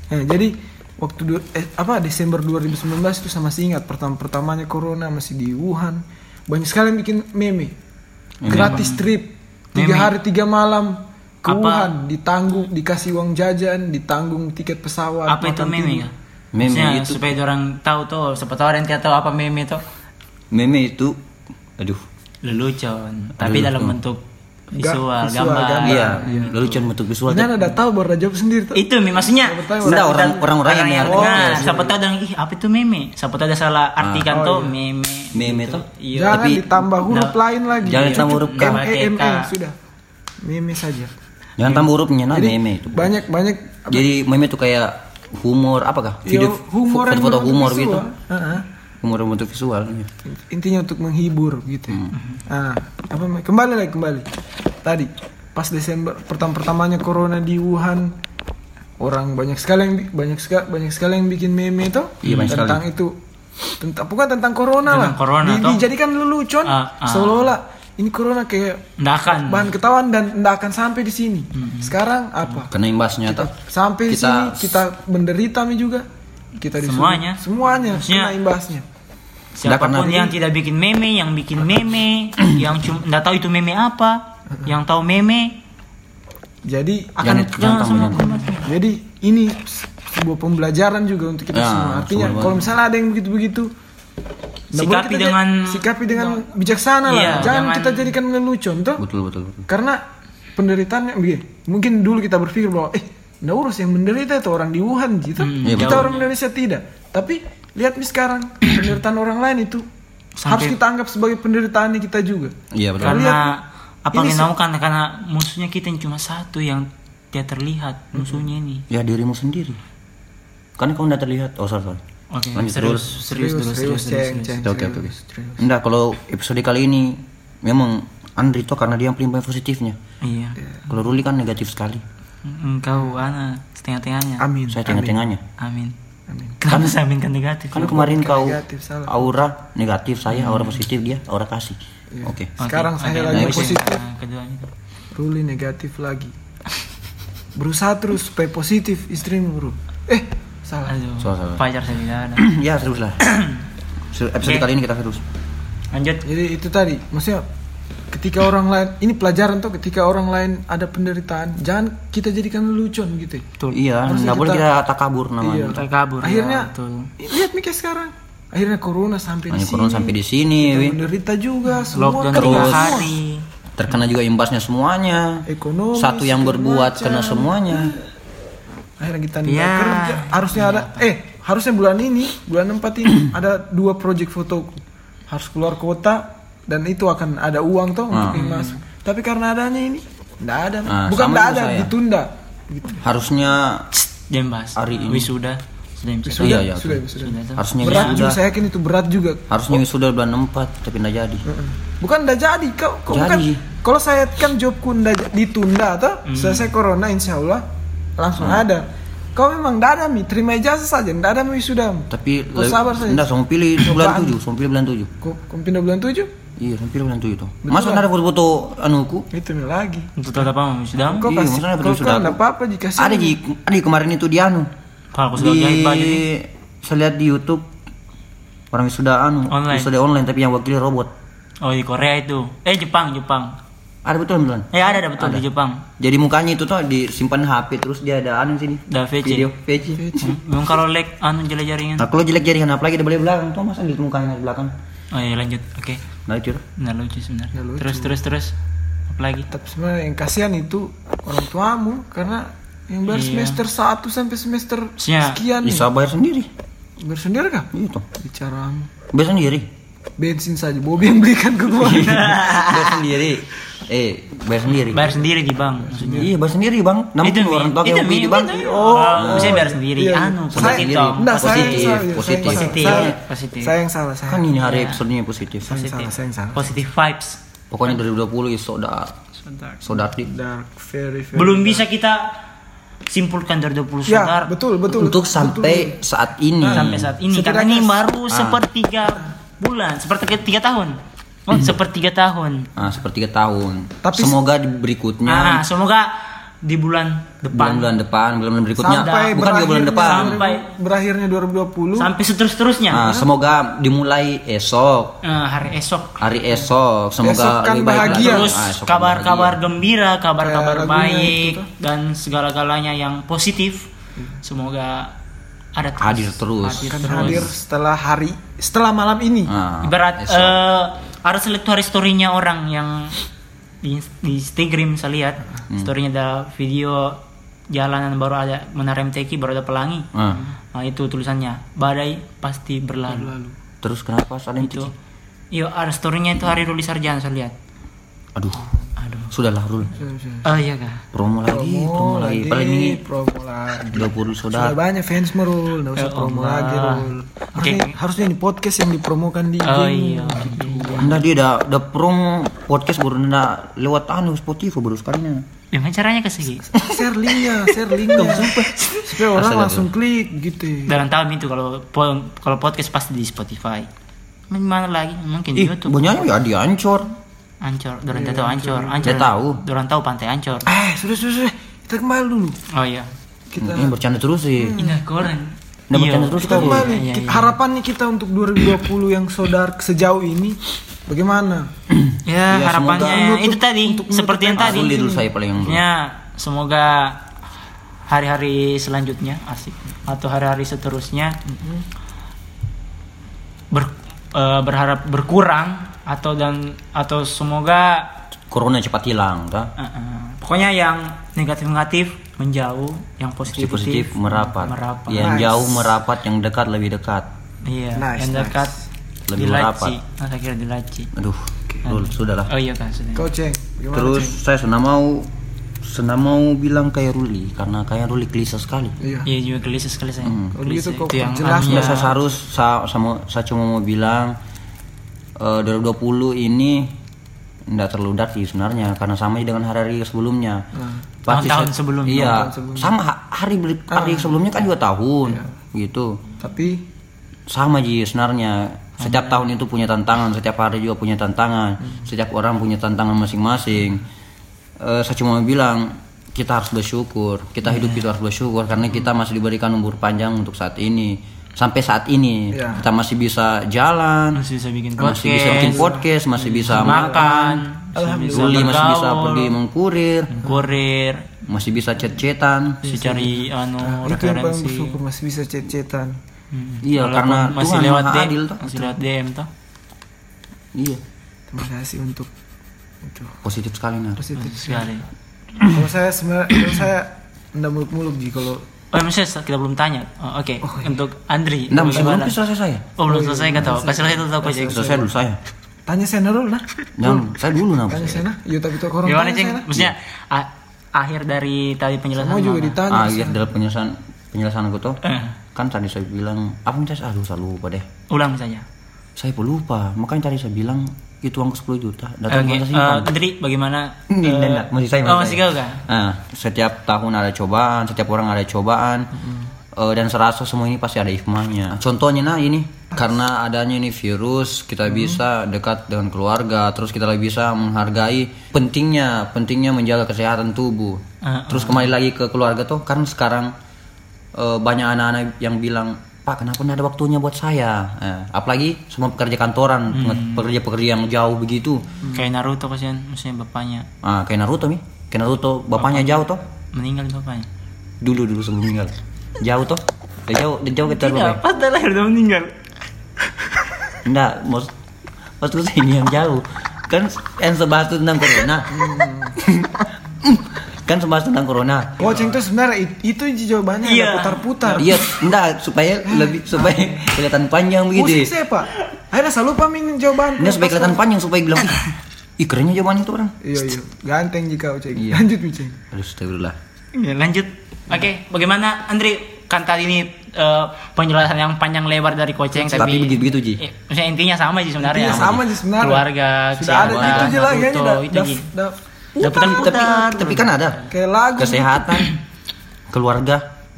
Nah, jadi waktu du- eh, apa Desember 2019 itu sama masih ingat pertama pertamanya corona masih di Wuhan. Banyak sekali yang bikin meme. Gratis trip tiga Meme. hari tiga malam ke Apa? Wuhan ditanggung dikasih uang jajan ditanggung tiket pesawat Apa itu meme ya? Meme Maksudnya, itu- supaya orang tahu tuh, siapa tahu ada yang tidak tahu apa meme itu. Meme itu aduh. Lelucon, tapi Lelucon. dalam bentuk visual, visual, gambar. gambar. Iya, lalu cuma bentuk visual. Ini ada tahu baru jawab sendiri tuh. Itu meme maksudnya. Enggak, orang orang-orang yang yang yang- dengar. oh, Siapa tahu dengan ih apa itu meme? Siapa tahu ada salah artikan Oh, tuh iya. meme. Meme itu Iya. Jangan tapi- ditambah huruf Nah, lain lagi. jangan ditambah huruf K. M E M E sudah. Meme saja. jangan tambah hurufnya nah Jadi meme itu. banyak banyak Jadi meme itu kayak humor apakah? ya, Video humor yang foto berbentuk humor gitu. Heeh. Humor bentuk visual. iya. Intinya untuk menghibur gitu. ya. Ah, apa kembali lagi kembali. Tadi pas Desember pertama pertamanya corona di Wuhan orang banyak sekali yang banyak sekali banyak sekali yang bikin meme itu Iya, tentang itu tentang bukan tentang corona Tentang lah. corona, Di- toh. dijadikan lelucon Ah, ah. seolah-olah ini corona kayak Nggak akan. bahan ketahuan dan tidak akan sampai di sini. Sekarang apa? Kena imbasnya tuh. Sampai Kita- sini kita menderita mi juga. Kita disuruh- Semuanya. Semuanya Maksudnya- kena imbasnya. Siapa pun yang tidak bikin meme, yang bikin meme, [clears throat] yang cuma nggak tahu itu meme apa, yang tahu meme Jadi akan Jangan- jangan semua jadi ini sebuah pembelajaran juga untuk kita Ya, semua. Artinya kalau misalnya ada yang begitu-begitu nggak boleh Sikapi dengan- sikapi dengan bijaksana lah. Iya, Jangan jangan- kita jadikan lelucon tuh. Betul betul betul. Karena penderitaannya begini. Mungkin dulu kita berpikir bahwa eh nggak urus yang menderita itu orang di Wuhan gitu. Iya, kita betul. orang Indonesia tidak. Tapi lihat nih sekarang [clears throat] penderitaan orang lain itu harus Sampai- kita anggap sebagai penderitaan kita juga. Iya betul. Karena apa ini yang se- dinamakan karena musuhnya kita yang cuma satu yang tidak terlihat musuhnya ini. Ya dirimu sendiri. Kan kau tidak terlihat. Oh sorry sorry. Oke, Lanjut serius, terus. serius, serius, serius, ceng, Oke oke oke. serius. Enggak kalau episode kali ini memang Andri tuh karena dia yang paling banyak positifnya. Iya. Kalau Ruli kan negatif sekali. Engkau ana setengah-tengahnya. Amin. Saya tengah-tengahnya. Amin. Amin. Kenapa saya aminkan negatif? Kan kemarin kau negatif, salah. aura negatif saya aura positif dia aura kasih. Oke. Oke, Sekarang oke, saya oke. lagi positif. nah, itu. Ruli negatif lagi. Berusaha terus supaya positif istrimu, bro. Eh, salah. Aduh, Salah, salah. pacar saya tidak ada. [clears throat] ya terus lah. [clears throat] Se- Episode Oke. kali ini kita terus. Lanjut. Jadi itu tadi, maksudnya ketika orang lain ini pelajaran tuh ketika orang lain ada penderitaan, jangan kita jadikan lelucon gitu. Betul. Iya, nggak boleh kita- kita takabur namanya. Iya. Kita kabur. ya, Akhirnya betul. lihat nih kayak sekarang. Akhirnya corona sampai di corona sampai di sini, Kita wi. menderita juga semua Lockdown semua. hari. terkena juga imbasnya semuanya. Ekonomi Satu yang berbuat macam. kena semuanya. Akhirnya kita Iya. kerja. Harusnya ada eh harusnya bulan ini, bulan 4 ini [clears throat] ada dua project fotoku. Harus keluar kota dan itu akan ada uang tuh untuk yang masuk. Tapi karena adanya ini enggak ada. Ah, Bukan enggak ada, saya. ditunda. Gitu. Harusnya Jangan bahas. Hari ini. Wisuda. Sudah. Sudah, Iya, iya, sudah, sudah. Sudah harusnya Berat wisuda. juga saya yakin itu berat juga. Harusnya wisuda bulan 4 tapi nggak jadi. Bukan enggak jadi, kau, kau bukan. Jadi. Kalau saya kan jobku enggak j- ditunda atau selesai corona insya Allah langsung ada. Kau memang enggak ada mi, terima ijazah saja, enggak ada mi wisuda. Tapi Kau sabar saja. Enggak, sama pilih bulan. 7, sama pilih bulan 7. Kau, kau pindah bulan 7? Iya, pilih bulan 7 tuh. Masa nggak ada foto-foto anuku? Itu nih lagi. Untuk tetap apa Iya, kasih, maksudnya ada kau wisuda kan aku. enggak apa-apa jika Ada di ada di kemarin itu di anu. Kalau aku sudah Di jahit baju nih. saya lihat di YouTube orang wisuda anu, Online. wisuda online tapi yang wakilnya robot. Oh di Korea itu. Eh Jepang, Jepang. Ada betul bilang. Eh ada ada betul di Jepang. Jadi mukanya itu tuh disimpan HP terus dia ada anu sini. Ada VC. Video VC. Memang kalau lag anu jelek jaringan. Nah, kalau jelek jaringan apalagi di belakang tuh masa di mukanya di belakang. Oh iya lanjut. Oke. Nah, itu. Nah lucu sebenarnya. Nggak lucu. Terus terus terus. Apa lagi? Tapi sebenarnya yang kasihan itu orang tuamu karena yang baru Iya. semester 1 sampai semester Maksudnya, sekian. Bisa bayar sendiri. Bayar sendiri kah? Iya tuh. Bicaramu. Bayar sendiri. Bensin saja, Bobby yang belikan ke gua. [laughs] bayar sendiri. Eh, bayar sendiri. bayar sendiri di bank maksudnya Iya, bayar sendiri, Bang. Namun itu orang tua beli di bank. oh bisa bayar sendiri Iya, iya. anu Saya- positif sendiri. yang Positif, salah, saya- positif. Positif, saya- positif. Saya yang salah, saya. Kan ini hari episodenya positif. Saya yang salah, saya yang salah. positive vibes Pokoknya 2020 is so dark. So dark. Dark, very, very belum bisa kita simpulkan dari 20 Ya, betul, betul. Untuk sampai saat ini. sampai saat ini karena ini baru sepertiga bulan sepertiga tiga tahun oh sepertiga tahun Nah, sepertiga tahun. Tapi- semoga di berikutnya nah semoga di bulan depan bulan-bulan depan, bulan-bulan berikutnya sampai bukan juga bulan depan. Sampai- berakhirnya 2020 sampai seterus terusnya Nah, semoga dimulai esok, hari esok hari esok. Semoga Esok kan lebih baik bahagia. terus Ah, esok kan kabar-kabar bahagia. gembira kabar-kabar Kayak lagunya baik itu tuh. dan segala-galanya yang positif semoga ada terus. Hadir terus. Hadir terus. hadir setelah hari setelah malam ini. Ah, ibarat esok. eh, ada selektor story-nya orang yang di, di Instagram saya lihat. Hmm. story-nya ada video jalanan baru ada menara MTQ baru ada pelangi. Ah, nah itu tulisannya. Badai pasti berlalu, terus kenapa ada yang itu. iya ada story-nya itu hari Ruli Sarjana saya lihat. Aduh sudahlah Rul. oh iya kak Promo lagi, promo lagi. Paling ini promo lagi. 20 Sudah saudara. banyak fans merul, enggak usah Ya promo Allah. lagi, Rul. Harusnya, Oke. harusnya ini podcast yang dipromokan di oh iya Anda dia udah udah promo podcast baru anda lewat anu Spotify baru sekalinya. gimana caranya ke segi share linknya, share linknya. Supaya orang Astaga, langsung klik gitu. dalam tahun itu kalau po- kalau podcast pasti di Spotify mana lagi mungkin di Ih, YouTube banyak ya di Ancor. Ancor, Doran tahu Ancor, Ancor. Saya tahu. Doran tahu Pantai Ancor. Eh, sudah, sudah, sudah. Kita kembali dulu. Oh iya. Kita Ini bercanda terus sih. Ini koren. Nggak Iya. bercanda terus kita kembali. Iya, Kita- iya. Harapannya kita untuk 2020 yang saudara sejauh ini bagaimana? Ya, Ya, harapannya semoga- itu tadi seperti yang tadi. Dulu saya paling yang dulu. Ya, semoga hari-hari selanjutnya asik atau hari-hari seterusnya ber, eh, berharap berkurang atau dan atau semoga Corona cepat hilang, kan? eh, eh, pokoknya yang negatif-negatif menjauh, yang positif Positif merapat. merapat. Yang Nice. jauh merapat, yang dekat lebih dekat. Iya, Nice, yang nice. dekat Lebih dilaci. merapat. Nah, saya kira dilaci. Aduh, Rul, sudahlah. Oh iya kan sudah. Kau ceng, gimana Terus Ceng? saya sudah mau sudah mau bilang kayak Ruli karena kayak Ruli klise sekali. Iya. Iya juga gelisah sekali saya. Gelisah. gitu kok Itu yang anunya. Ya, saya harus saya, sama, saya cuma mau bilang eh 2020 ini tidak terlalu dark sih sebenarnya karena sama aja dengan hari-hari sebelumnya. Tahun-tahun saya- sebelumnya. Iya, Tahun sebelumnya. sama ha- hari beli- hari sebelumnya kan juga tahun gitu. Tapi Sama Ji sebenarnya. Setiap tahun itu punya tantangan, setiap hari juga punya tantangan. Setiap orang punya tantangan masing-masing. Eh, saya cuma bilang kita harus bersyukur. Kita hidup itu harus bersyukur karena kita masih diberikan umur panjang untuk saat ini. Sampai saat ini Iya. kita masih bisa jalan, masih bisa bikin masih podcast, bisa bikin podcast, masih bisa makan, makan. masih bisa masih pergi mengkurir, kurir, masih bisa chat-chatan. bisa cari anu itu yang paling referensi. bersyukur masih bisa chat-chatan. Hmm. Iya, Walaupun karena masih Tuhan lewat DM, adil toh. masih lewat DM toh. Iya, Terima kasih untuk itu positif sekali nah. positif. Sekali. Kalau saya sebenarnya kalau saya enggak muluk-muluk ji kalau Oh, maksudnya kita belum tanya. Oh, Oke, untuk Andri. Nah, masih belum selesai saya. Oh, belum selesai kata. Kasih selesai itu tahu aja. Selesai dulu saya. tanya saya dulu nah. Jangan, saya dulu nah. Tanya saya nah. Iya tapi tuh orang Gimana, Ceng? nah. Maksudnya a- akhir dari tadi penjelasan Semua juga ditanya. Ah, iya dalam penjelasan penjelasan aku tuh. Eh, Kan tadi saya bilang, apa yang saya aduh saya lupa deh. ulang saja. Saya pun lupa. Makanya tadi saya bilang itu uangku 10 juta. Datang okay. eh, simpan. Andri bagaimana? Ini, eh, enggak, enggak. Masih saya, Oh, masih kau kah? Nah, setiap tahun ada cobaan, setiap orang ada cobaan. Eh, dan serasa semua ini pasti ada hikmahnya. Contohnya nah ini karena adanya ini virus kita bisa dekat dengan keluarga, terus kita lebih bisa menghargai pentingnya pentingnya menjaga kesehatan tubuh. Ah, Terus kembali lagi ke keluarga tuh kan sekarang eh, banyak anak-anak yang bilang Pak kenapa nggak ada waktunya buat saya? Eh, apalagi semua pekerja kantoran, pekerja-pekerja yang jauh begitu. Kayak Naruto kasihan, maksudnya bapaknya Ah, kayak Naruto nih. Kayak Naruto bapaknya jauh toh. meninggal bapaknya. Dulu dulu sebelum meninggal. Jauh toh. Udah jauh, udah jauh kita Tidak, pas dah lahir udah meninggal. Enggak, maksud maksud saya ini yang jauh. Kan yang sebahas tentang corona. [laughs] kan sebahas tentang corona. Coaching itu sebenarnya it- itu ji jawabannya Iya. putar-putar. Iya, enggak supaya lebih supaya kelihatan panjang begitu. saya pak. Akhirnya saya lupa min jawaban. Enggak supaya kelihatan panjang supaya bilang "Ih, kerennya jawabannya tuh orang. Iya iya. Ganteng jika Uceng. Iya. Lanjut Uceng. Aduh, astagfirullah. Ya, lanjut. Oke, bagaimana Andri? Kan tadi ini eh, penjelasan yang panjang lebar dari Koceng Tapi tapi, begitu-begitu, Ji. Eh, maksudnya intinya sama sih sebenarnya. Iya sama sih sebenarnya. Keluarga, Sudah ada gitu aja lah itu Ji. dah- Dapat Tapi, tapi, tapi kan ada Kayak lagu. kesehatan, keluarga,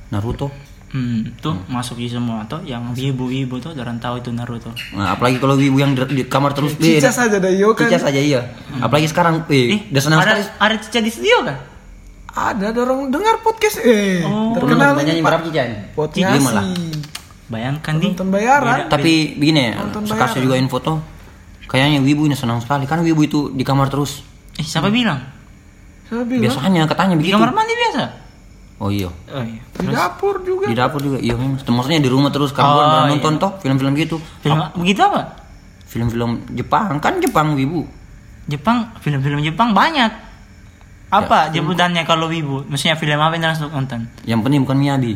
Naruto. Hmm, tuh masuk di semua tuh yang ibu-ibu tuh orang tahu itu Naruto. Nah, apalagi kalau ibu yang di, di kamar terus Cica beda. saja dah yo kan. Cica saja iya. Apalagi sekarang, eh, Ih, udah senang ada, sekali. ada Cica di studio kan? Ada ada orang dengar podcast eh Oh. terkenal nyanyi berapa Cica? Podcast Lima lah. Bayangkan nih. Nonton bayaran. Beda- Tapi begini ya, sekarang saya juga info tuh. Kayaknya wibu ini senang sekali kan wibu itu di kamar terus. Eh, siapa bilang? Saya bilang Biasanya katanya Di begitu. kamar mandi biasa. Oh iya. Oh iya. di dapur juga. Di dapur juga iya memang. Maksudnya di rumah terus kan Oh, iya. nonton toh film-film gitu. Film begitu apa? Film-film Jepang kan Jepang wibu. Jepang, film-film Jepang banyak. Ya, Apa jemputannya kalau wibu? Maksudnya film apa yang harus nonton? Yang penting bukan Miyabi.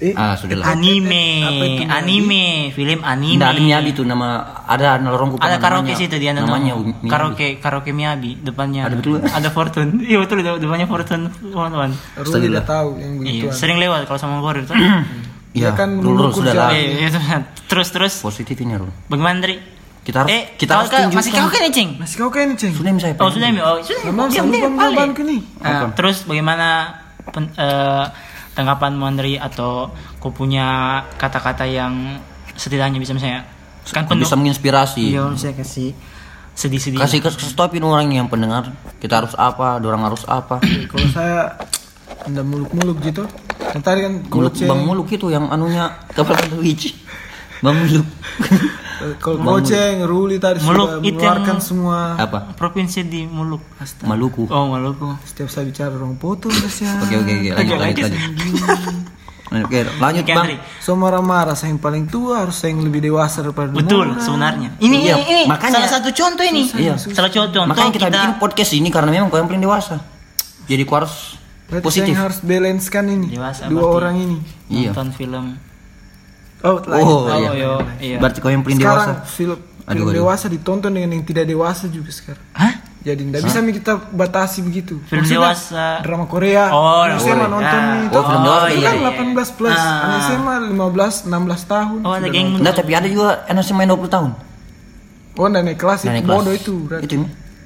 Eh, Ah, sudahlah. Anime, apa itu, anime, film anime. Tidak ada Miyabi itu nama ada lorongku Ada karaoke situ dia namanya Miyabi. Karaoke, karaoke Miyabi depannya. Ada betul. Ada Fortune. Iya betul de- depannya Fortune teman-teman. Ruli udah tahu yang Iya, begituan. sering lewat kalau sama Gorir tuh. [clears throat] Iya, Ya kan, dulu mengukur sudah lah. jalan. Iya, iya, terus terus Positif ini Rul. bagaimana Dri? Kita harus eh, kita harus kau kan- masih tunjukkan. kau kan Cing? Masih kau kayak Ceng. Sudah saya Oh, sudah. Oh, sudah. Nah, terus bagaimana pen- eh, tanggapan Mandri atau kau punya kata-kata yang setidaknya bisa misalnya kan Kau bisa menginspirasi. Iya, saya kasih sedih-sedih. Kasih ke stopin orang yang pendengar. Kita harus apa, orang harus apa. [clears throat] Kalau saya anda muluk-muluk gitu. Yang tadi kan Muluk, bang Muluk itu yang anunya [laughs] kepala Luigi. Bang Muluk. [laughs] Kalau Goceng, Ruli tadi Muluk sudah itu mengeluarkan yang- semua. apa? provinsi di Muluk. Maluku. Oh, Maluku. Setiap saya bicara orang potong Tasya. Oke oke oke lanjut lanjut lanjut. Oke lanjut Oke, bang. So marah-marah, saya yang paling tua harus saya yang lebih dewasa daripada Betul orang. sebenarnya. Ini Iya, ini, ini makanya- salah satu contoh ini. Iya. Salah contoh. Makanya kita, kita, bikin podcast ini karena memang kau yang paling dewasa. Jadi kau harus Berarti positif. saya harus balance kan ini. Dewasa Dua berarti. orang ini. Iya. nonton film. Oh, lain. Oh, Oh, iya. iya. iya. Berarti kau yang paling sekarang dewasa. film, Aduh, film aduh. dewasa ditonton dengan yang tidak dewasa juga sekarang. Hah? Jadi tidak bisa nih kita batasi begitu. Film Maksudnya, dewasa. Drama Korea. Oh, anak SMA Korea. nonton nih. Oh, film dewasa, Itu iya, kan iya. 18 plus. Ah. Anak SMA 15, 16 tahun. Oh, ada geng. Enggak, tapi ada juga anak main 20 tahun. Oh, udah naik kelas Nah, itu naik kelas. bodoh itu. berarti. Itu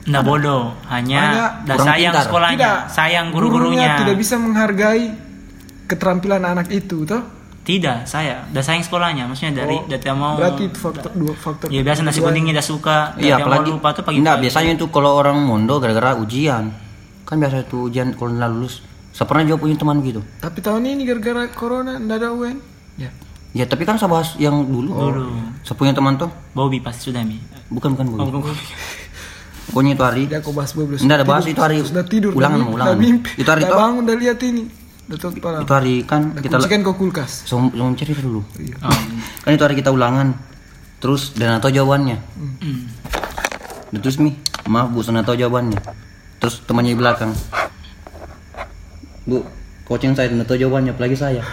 Nggak bodoh, hanya Hanya dah sayang pintar. sekolahnya, Tidak. sayang Gurunya guru-gurunya. tidak bisa menghargai keterampilan anak itu, toh? Tidak, saya dah sayang sekolahnya, maksudnya dari Oh, dari tidak mau. Berarti itu faktor dua faktor. Ya biasa nasi kuningnya dah suka, Iya, tidak apalagi lupa tuh pagi. Enggak, biasanya itu kalau orang mondo gara-gara ujian. Kan biasa itu ujian kalau nggak lulus. Saya pernah juga punya teman gitu. Tapi tahun ini gara-gara corona ndak ada UN. Ya. Ya, tapi kan saya bahas yang dulu. Dulu. Saya punya teman tuh, Bobby pasti sudah mi. bukan bukan Oh, bukan. bukan. Pokoknya itu hari. Dia aku bahas bobles. Enggak ada bahas itu hari. Sudah tidur. Ulangan, ulangan. mimpi. Itu hari toh? bangun dah lihat ini. Pala. Itu hari kan kita kuncikan ke kulkas. cerita dulu. Oh. Kan itu hari kita ulangan. Terus dan atau jawabannya. Dan terus mi, maaf bu, saya tahu jawabannya. Terus temannya di belakang. Bu, coaching saya dan tahu jawabannya, apalagi saya.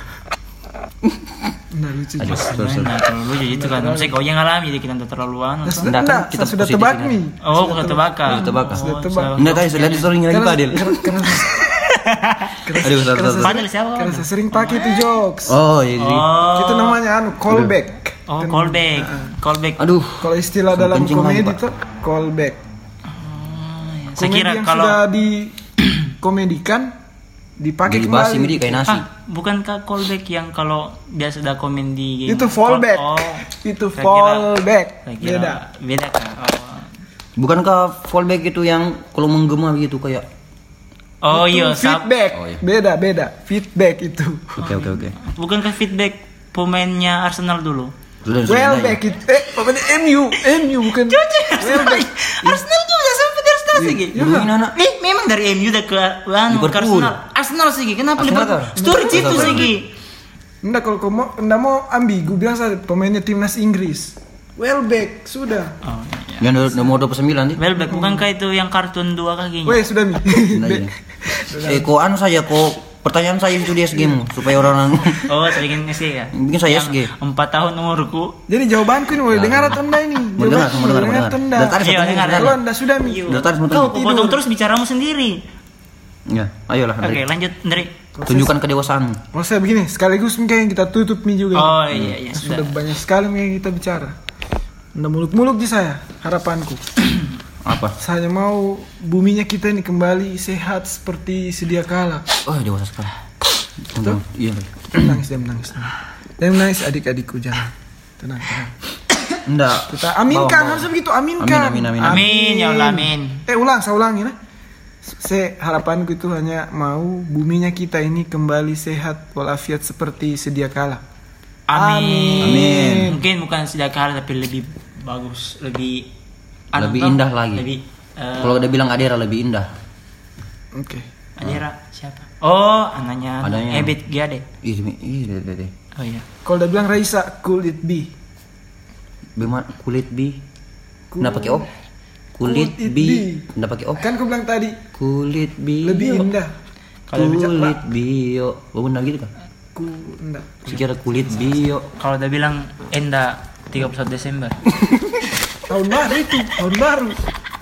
Nah lucu. Aduh, sorry, sorry. Nah, terlalu jadi itu kan. Maksudnya kau yang ngalami jadi kita tidak terlalu anu. Nah, sudah Enggak, kan enggak, kita sudah tebak nih. Oh. Sudah tebaka. Sudah Oh, tebak. saya- Enggak tadi saya lihat di story-nya lagi Karena- Padil. Karena- Aduh, sorry, sorry. Padahal siapa? Karena saya sering pakai itu jokes. Oh, iya. iya. Oh. Itu namanya anu callback. Oh, callback. Callback. Aduh, Kalau istilah Saya dalam lagi, komedi itu callback. Saya Komedi kira yang kalau sudah dikomedikan dipakai dibahas kembali. ini kayak nasi. Ah, bukankah callback yang kalau dia sudah komen di game? Itu fallback. Oh, Itu saya fallback. saya Beda. Beda kah? Oh. Bukankah fallback itu yang kalau menggema gitu kayak Oh Itu iya, feedback. Oh, iya. Beda, beda. Feedback itu. Oke, oke, oke. bukankah feedback pemainnya Arsenal dulu? Well back itu. Eh, pokoknya MU, MU bukan. Well back. Arsenal juga sampai dari Arsenal sih. ya. Dulu ini anak Eh, memang dari MU udah ke. Arsenal. Arsenal sih, kenapa Arsenal Liverpool? Story itu sih. Nggak kalau kau mau, nggak mau ambigu bilang saja pemainnya timnas Inggris. Welbeck sudah. Oh, iya. Yang nomor 29 nih. Welbeck bukankah itu yang kartun dua kakinya? Weh sudah mi. [laughs] Nah, iya. Eh, kok anu saja kok pertanyaan saya itu di SG mu supaya orang Oh, saya bikin SG ya. bikin saya Yang SG. Empat tahun umurku. Jadi jawabanku ini mau dengar atau enggak ini? Mau dengar, mau dengar, dengar. enggak? Dari tadi Iya, dengar, Kalau anda sudah mi. Dari Kau potong terus bicaramu sendiri. Ya, ayolah. Oke, Andre. lanjut dari. Tunjukkan kedewasaanmu. Mau saya begini, sekaligus mungkin yang kita tutup mi juga. Oh iya iya Sudah sudah. banyak sekali yang kita bicara. Anda muluk-muluk di saya, harapanku. Apa? Saya mau buminya kita ini kembali sehat seperti sedia kala. Oh, dewasa sekali. Tunggu. Iya. Nangis dan menangis. Dan menangis adik-adikku jangan. Tenang, tenang. Enggak. Kita aminkan, Bawa, bawa. harus begitu, aminkan. Amin, amin, amin. Amin ya Allah amin. Eh ulang, saya ulangi nah. Se harapanku itu hanya mau buminya kita ini kembali sehat walafiat seperti sedia kala. Amin. Amin. Mungkin bukan sudah kalah tapi lebih bagus, lebih Lebih toh, indah lagi. Lebih eh, Kalau udah bilang Adera lebih indah. Oke. Adira siapa? Oh, anaknya Adanya. Ebit Giade. Ih, demi- ih, deh, deh, deh. Oh iya. Kalau udah bilang Raisa, could it be? Bagaimana kulit bi? Nggak pakai op? Kulit Kulit bi. bi. Nggak pakai op? Kan aku bilang tadi Kulit bi. lebih indah. Kalau Kulit bio. Oh, benar gitu kan? Ku enggak. Sekira kulit bio. Kalau udah bilang Enda 31 Desember. [laughs] Tahun baru itu, tahun baru.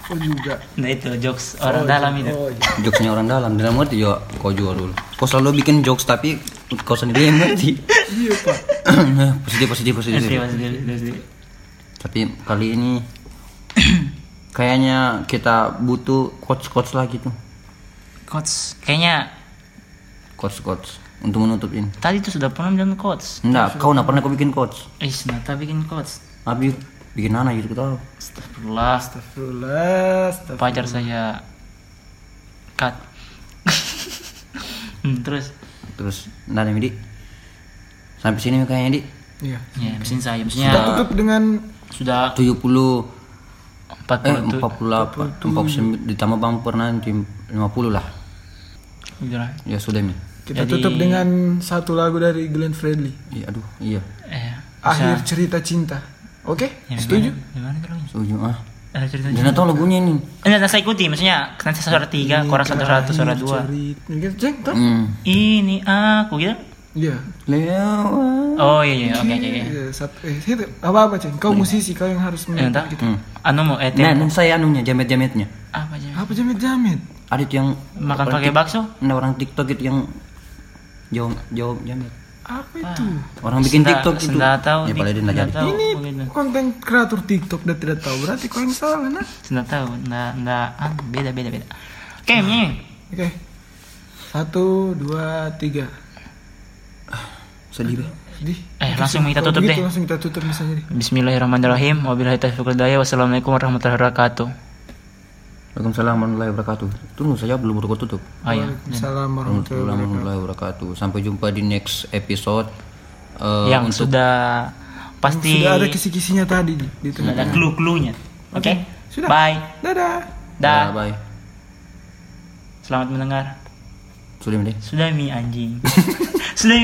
Oh juga. Nah itu jokes orang dalam itu. Oh iya. Jokesnya orang dalam. Dalam ngerti juga kau juga dulu. Kau selalu bikin jokes tapi kau sendiri yang ngerti. [laughs] Iya pak. positif, positif, positif. Pasti. Tapi kali ini [clears throat] kayaknya kita butuh coach-coach lagi tuh. Coach, kayaknya Coach-coach untuk menutup ini. tadi tuh sudah pernah bilang coach. Enggak, kau nggak pernah kau bikin coach. Eh, Nata bikin coach. Abi bikin anak gitu kita. Astagfirullah. Astagfirullah. astagfirullah. Pacar saya cut. hmm, terus Terus enggak ada Di. Sampai sini kayaknya Di. Iya. ya mesin saya maksudnya tutup dengan sudah 70 empat eh puluh tuh 48 49 ditambah bumper nanti 50 lah. udah Ya sudah Mi. kita Jadi- tutup dengan satu lagu dari Glenn Fredly. Iya aduh, iya. eh Akhir cerita cinta. Oke? ya, Setuju? gimana, gimana? Setuju ah. ada Dan tahu lagunya ini. Enggak, nah, saya ikuti, maksudnya nanti suara tiga, korang satu satu, suara dua. Hmm. Ini aku gitu. Iya. Lewat. Oh iya iya, oke oke. Iya, satu, eh, itu apa apa ceng? Kau musisi, kau yang harus Eh, menentukan entah. gitu. Hmm. Anu mau eh Nah, nah, saya anunya jamet-jametnya. apa aja? Apa jamet jamet? Ada yang Makan pakai bakso? Nah, orang TikTok itu yang jawab jawab jamet. Apa itu? Orang bikin Senda- TikTok itu. senda tahu, Ya paling jadi. tahu, Ini konten kreator TikTok dan tidak tahu berarti kau yang salah nah. Sudah tahu, nggak nggak ah, beda beda beda. Oke, ini Oke. Satu, dua, tiga. Sedih. Sedih. Eh, langsung kita tutup begitu, deh. Langsung kita tutup misalnya deh. Bismillahirrahmanirrahim. Wabillahi taufiq. Wassalamualaikum warahmatullahi wabarakatuh. Waalaikumsalam warahmatullahi wabarakatuh. Tunggu saja belum berkau tutup. Oh iya. Waalaikumsalam warahmatullahi wabarakatuh. Sampai jumpa di next episode. Eh, Yang untuk sudah pasti Sudah ada kisi-kisinya tadi di, sudah tengah. ada clue-cluenya. Oke. Sudah. Bye. Dadah. Dah. bye. Selamat mendengar. Sudah deh. Sudah mi anjing. [laughs] Sudah